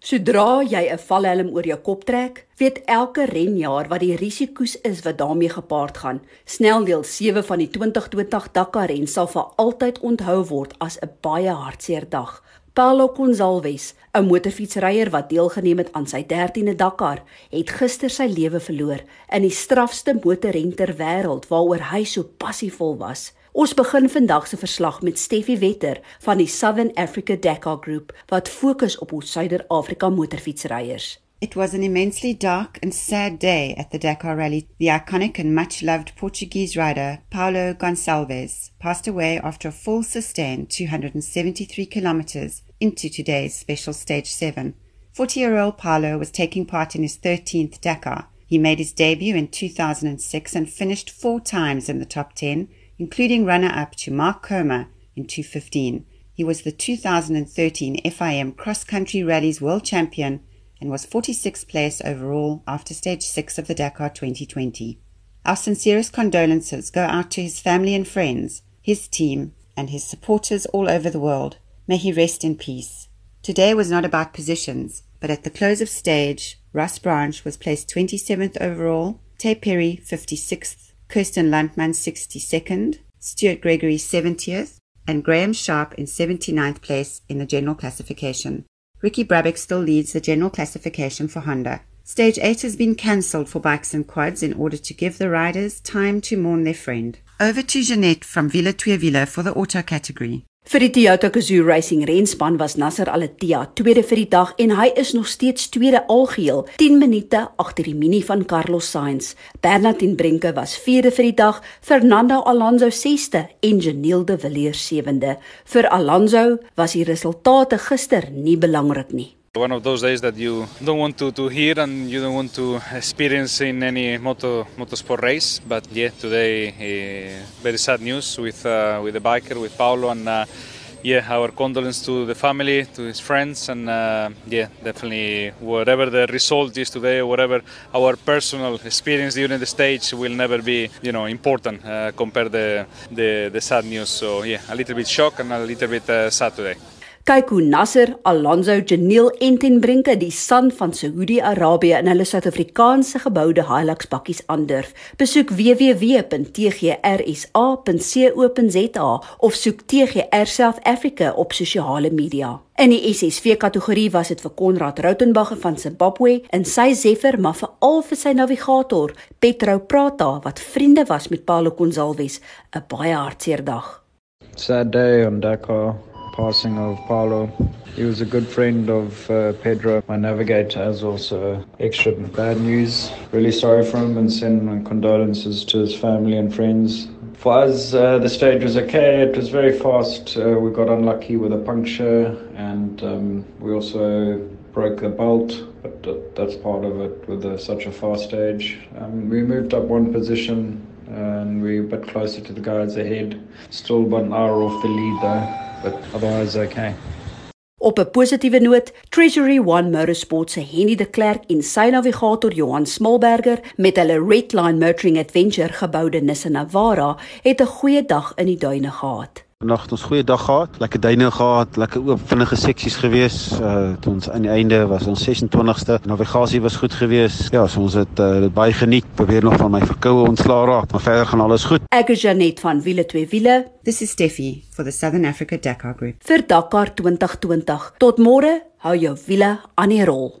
Sodra jy 'n valhelm oor jou kop trek, weet elke renjaer wat die risiko's is wat daarmee gepaard gaan. Sneldeel 7 van die 2020 Dakar ren sal vir altyd onthou word as 'n baie hartseer dag. Paulo Gonçalves, 'n motorfietsryer wat deelgeneem het aan sy 13de Dakar, het gister sy lewe verloor in die strafste motorren ter wêreld waaroor hy so passievol was. Ons begin vandag se verslag met Steffi Wetter van die Southern Africa Dakar Group wat fokus op ons Suider-Afrika motorfietsryers. It was an immensely dark and sad day at the Dakar Rally. The iconic and much loved Portuguese rider Paulo Gonçalves passed away after a full sustained 273 kilometers into today's special stage 7. 40 year old Paulo was taking part in his 13th Dakar. He made his debut in 2006 and finished four times in the top 10 including runner-up to Marc Coma in 2015. He was the 2013 FIM Cross Country Rallies World Champion and was 46th place overall after stage 6 of the Dakar 2020. Our sincerest condolences go out to his family and friends, his team, and his supporters all over the world. May he rest in peace. Today was not about positions, but at the close of stage, Ross Branch was placed 27th overall, Taye Perry 56th, Kirsten Landman 62nd, Stuart Gregory 70th, and Graham Sharp in 79th place in the general classification. Ricky Brabec still leads the general classification for Honda. Stage 8 has been cancelled for bikes and quads in order to give the riders time to mourn their friend. Over to Jeanette from Wiele 2 Wiele for the auto category. Vir die Toyota Gazoo Racing renspan was Nasser Al-Attiyah tweede vir die dag en hy is nog steeds tweede algeheel, 10 minute agter die Mini van Carlos Sainz. Bernard ten Brinke was vierde vir die dag, Fernando Alonso sesde en Janiel de Villiers sewende. Vir Alonso was die resultate gister nie belangrik nie. One of those days that you don't want to, to hear and you don't want to experience in any moto motorsport race. But yeah, today uh, very sad news with uh, with the biker with Paolo, and uh, yeah, our condolence to the family, to his friends, and uh, yeah, definitely whatever the result is today, whatever our personal experience during the stage will never be you know important uh, compared the, the the sad news. So yeah, a little bit shock and a little bit uh, sad today. Kyk hoe Nasser, Alonso, Janiel en Ten Brinke die san van Saudi-Arabië in hulle Suid-Afrikaanse geboude Hilux bakkies aandurf. Besoek www.tgrsa.co.za of soek TGR South Africa op sosiale media. In die SSV kategorie was dit vir Konrad Rautenbach van Zimbabwe en sy Zeffer maar veral vir sy navigator Petro Prata wat vriende was met Paulo Gonçalves 'n baie hartseer dag. Sad day on Dakar passing of Paulo. He was a good friend of uh, Pedro, my navigator, as also extra bad news. Really sorry for him and send my condolences to his family and friends. For us, uh, the stage was okay. It was very fast. Uh, we got unlucky with a puncture and um, we also broke the bolt. but that's part of it with a, such a fast stage. Um, we moved up one position and we were a bit closer to the guys ahead. Still about an hour off the lead though but otherwise okay. Op 'n positiewe noot, Treasury One Motorsport se Henny de Klerk en sy navigator Johan Smolberger met hulle Redline Motoring Adventure geboude Nissan Navara het 'n goeie dag in die duine gehad. Vanaand het ons goeie dag gehad, lekker duine gehad, lekker oop vinnige seksies gewees. Uh toe ons aan die einde was ons 26ste. Navigasie was goed gewees. Ja, so ons het uh, dit baie geniet. Probeer nog van my verkoue ontslaa raak, maar verder gaan alles goed. Ek is Janet van Wiele 2 Wiele. This is Steffi for the Southern Africa Dakar Group. Vir Dakar 2020. Tot môre, hou jou wiele aan die rol.